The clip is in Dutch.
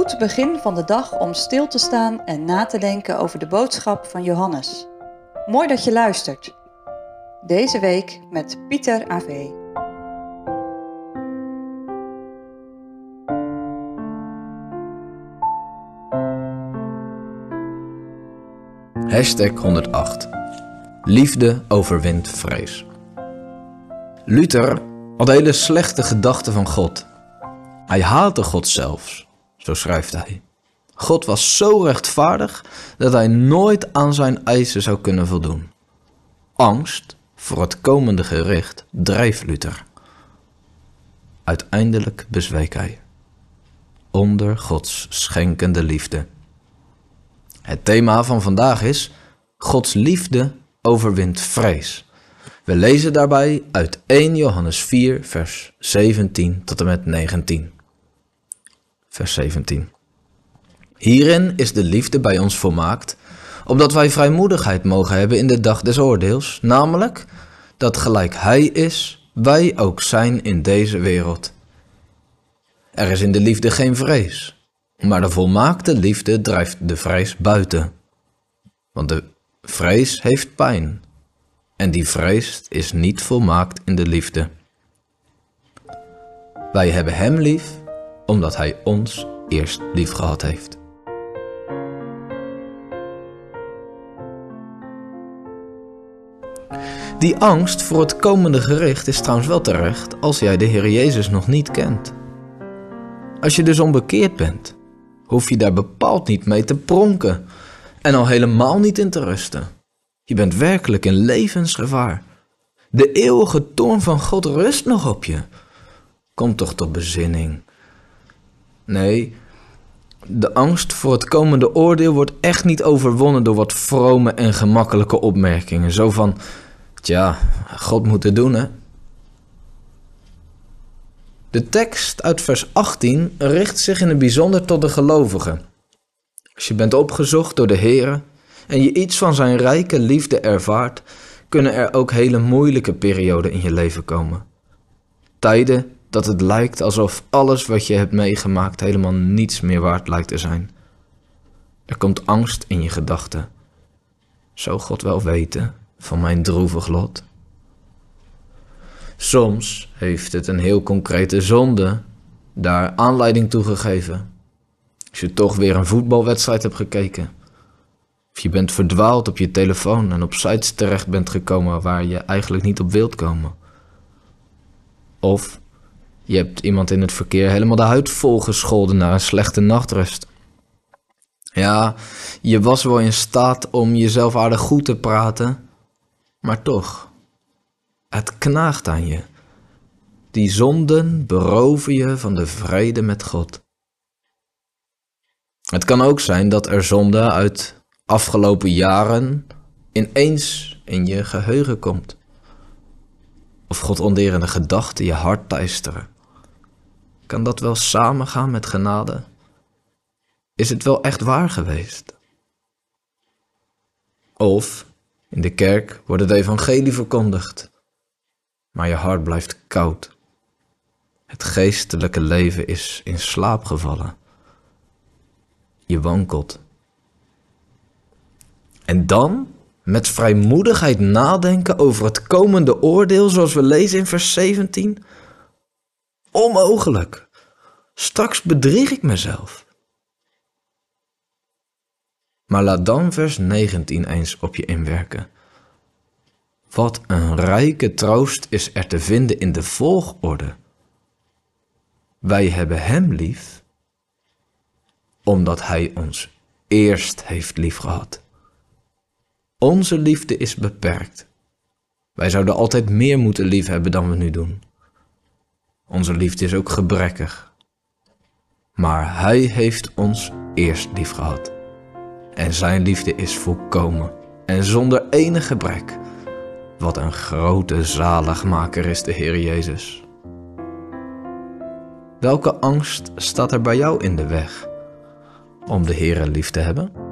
goed begin van de dag om stil te staan en na te denken over de boodschap van Johannes. Mooi dat je luistert. Deze week met Pieter AV. Hashtag 108. Liefde overwint vrees. Luther had hele slechte gedachten van God. Hij haatte God zelfs, zo schrijft hij. God was zo rechtvaardig dat hij nooit aan zijn eisen zou kunnen voldoen. Angst voor het komende gericht drijft Luther. Uiteindelijk bezweek hij. Onder Gods schenkende liefde. Het thema van vandaag is: Gods liefde overwint vrees. We lezen daarbij uit 1 Johannes 4, vers 17 tot en met 19. Vers 17. Hierin is de liefde bij ons volmaakt, opdat wij vrijmoedigheid mogen hebben in de dag des oordeels, namelijk dat gelijk Hij is, wij ook zijn in deze wereld. Er is in de liefde geen vrees, maar de volmaakte liefde drijft de vrees buiten. Want de vrees heeft pijn, en die vrees is niet volmaakt in de liefde. Wij hebben Hem lief, omdat Hij ons eerst lief gehad heeft. Die angst voor het komende gericht is trouwens wel terecht als jij de Heer Jezus nog niet kent. Als je dus onbekeerd bent, hoef je daar bepaald niet mee te pronken en al helemaal niet in te rusten. Je bent werkelijk in levensgevaar. De eeuwige toorn van God rust nog op je. Kom toch tot bezinning. Nee, de angst voor het komende oordeel wordt echt niet overwonnen door wat vrome en gemakkelijke opmerkingen. Zo van, tja, God moet het doen hè. De tekst uit vers 18 richt zich in het bijzonder tot de gelovigen. Als je bent opgezocht door de Heer en je iets van zijn rijke liefde ervaart, kunnen er ook hele moeilijke perioden in je leven komen. Tijden dat het lijkt alsof alles wat je hebt meegemaakt helemaal niets meer waard lijkt te zijn. Er komt angst in je gedachten. Zou God wel weten van mijn droevig lot? Soms heeft het een heel concrete zonde daar aanleiding toe gegeven. Als je toch weer een voetbalwedstrijd hebt gekeken. Of je bent verdwaald op je telefoon en op sites terecht bent gekomen waar je eigenlijk niet op wilt komen. Of je hebt iemand in het verkeer helemaal de huid volgescholden na een slechte nachtrust. Ja, je was wel in staat om jezelf aardig goed te praten, maar toch, het knaagt aan je. Die zonden beroven je van de vrede met God. Het kan ook zijn dat er zonde uit afgelopen jaren ineens in je geheugen komt. Of God onderende gedachten je hart teisteren. Kan dat wel samengaan met genade? Is het wel echt waar geweest? Of in de kerk wordt het evangelie verkondigd, maar je hart blijft koud. Het geestelijke leven is in slaap gevallen. Je wankelt. En dan met vrijmoedigheid nadenken over het komende oordeel, zoals we lezen in vers 17. Onmogelijk. Straks bedrieg ik mezelf. Maar laat dan vers 19 eens op je inwerken. Wat een rijke troost is er te vinden in de volgorde. Wij hebben Hem lief, omdat Hij ons eerst heeft liefgehad. Onze liefde is beperkt. Wij zouden altijd meer moeten liefhebben dan we nu doen. Onze liefde is ook gebrekkig. Maar Hij heeft ons eerst lief gehad. En Zijn liefde is volkomen en zonder enig gebrek. Wat een grote zaligmaker is de Heer Jezus. Welke angst staat er bij jou in de weg om de Heer lief te hebben?